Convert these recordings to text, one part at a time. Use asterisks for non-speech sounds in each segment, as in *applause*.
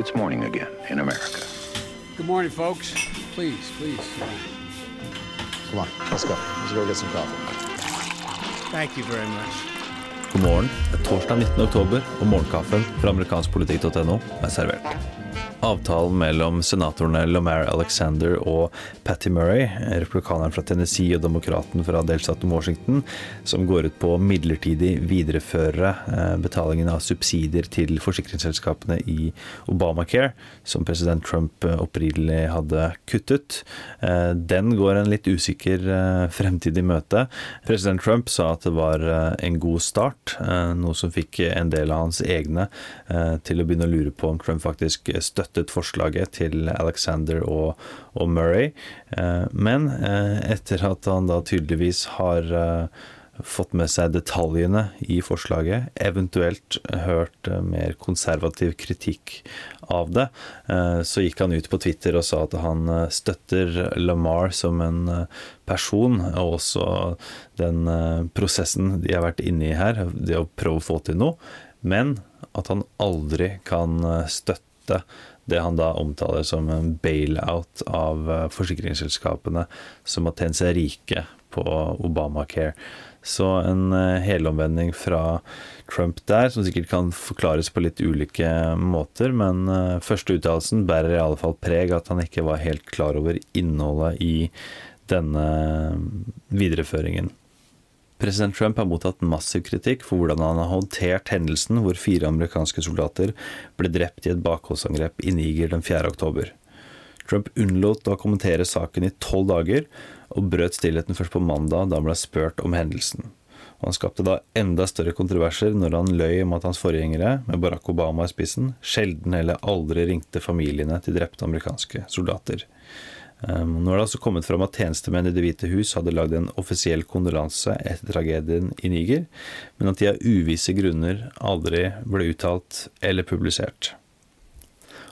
it's morning again in America. Good morning, folks. Please, please. Come on, let's go. Let's go get some coffee. Thank you very much. God morgen. Det er torsdag 19. oktober, og morgenkaffen fra amerikanskpolitikk.no er servert. Avtalen mellom senatorene Lamar Alexander og Patty Murray, republikaneren fra Tennessee og demokraten fra delstaten Washington, som går ut på å midlertidig videreføre eh, betalingen av subsidier til forsikringsselskapene i Obamacare, som president Trump eh, opprinnelig hadde kuttet. Eh, den går en litt usikker fremtid i møte. President Trump sa at det var en god start, noe som fikk en del av hans egne til å begynne å lure på om Trump faktisk støtter støttet forslaget til Alexander og, og Murray. Eh, men eh, etter at han da tydeligvis har eh, fått med seg detaljene i forslaget, eventuelt hørt mer konservativ kritikk av det, så gikk han ut på Twitter og sa at han støtter Lamar som en person, og også den prosessen de har vært inne i her, det å prøve å få til noe, men at han aldri kan støtte det han da omtaler som en bailout av eh, forsikringsselskapene som har tjent seg rike på Obamacare. Så en eh, helomvending fra Trump der, som sikkert kan forklares på litt ulike måter. Men eh, første uttalelsen bærer i alle fall preg at han ikke var helt klar over innholdet i denne videreføringen. President Trump har mottatt massiv kritikk for hvordan han har håndtert hendelsen hvor fire amerikanske soldater ble drept i et bakholdsangrep i Niger den 4. oktober. Trump unnlot å kommentere saken i tolv dager, og brøt stillheten først på mandag da han ble spurt om hendelsen. Og han skapte da enda større kontroverser når han løy om at hans forgjengere, med Barack Obama i spissen, sjelden eller aldri ringte familiene til drepte amerikanske soldater. Um, nå er det altså kommet fram at tjenestemenn i Det hvite hus hadde lagd en offisiell kondolanse etter tragedien i Niger, men at de av uvisse grunner aldri ble uttalt eller publisert.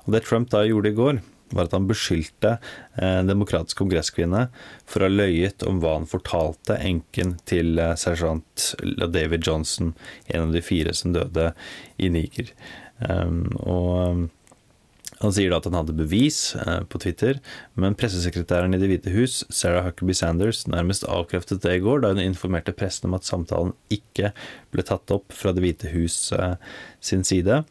Og Det Trump da gjorde i går, var at han beskyldte en eh, demokratisk kongresskvinne for å ha løyet om hva han fortalte enken til eh, sersjant David Johnson, en av de fire som døde i Niger. Um, og han sier da at han hadde bevis eh, på Twitter, men pressesekretæren i Det hvite hus, Sarah Huckaby Sanders, nærmest avkreftet det i går da hun informerte pressen om at samtalen ikke ble tatt opp fra Det hvite hus eh, sin side.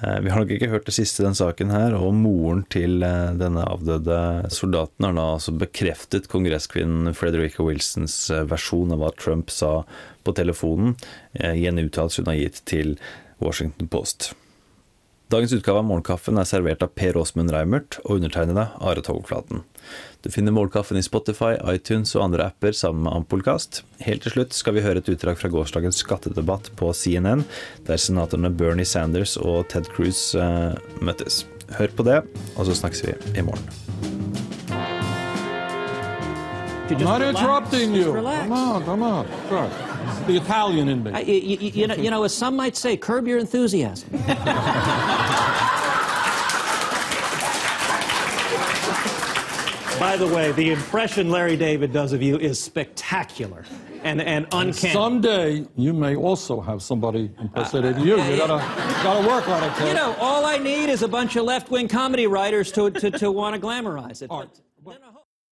Eh, vi har nok ikke hørt det siste i den saken her, og moren til denne avdøde soldaten har da altså bekreftet kongresskvinnen Frederica Wilsons versjon av hva Trump sa på telefonen i en uttalelse hun har gitt til Washington Post. Dagens utgave av Morgenkaffen er servert av Per Åsmund Reimert og undertegnede Are Togflaten. Du finner Morgenkaffen i Spotify, iTunes og andre apper sammen med Ampolkast. Helt til slutt skal vi høre et utdrag fra gårsdagens skattedebatt på CNN, der senatorene Bernie Sanders og Ted Cruz eh, møttes. Hør på det, og så snakkes vi i morgen. I'm not interrupting you. Come on, come on. Sure. The Italian in me. I, you, you, know, you know, as some might say, curb your enthusiasm. *laughs* By the way, the impression Larry David does of you is spectacular and, and uncanny. Someday you may also have somebody impersonating uh, you. You gotta, gotta work on it. Ted. You know, all I need is a bunch of left-wing comedy writers to, to, to want to glamorize it. Art. But,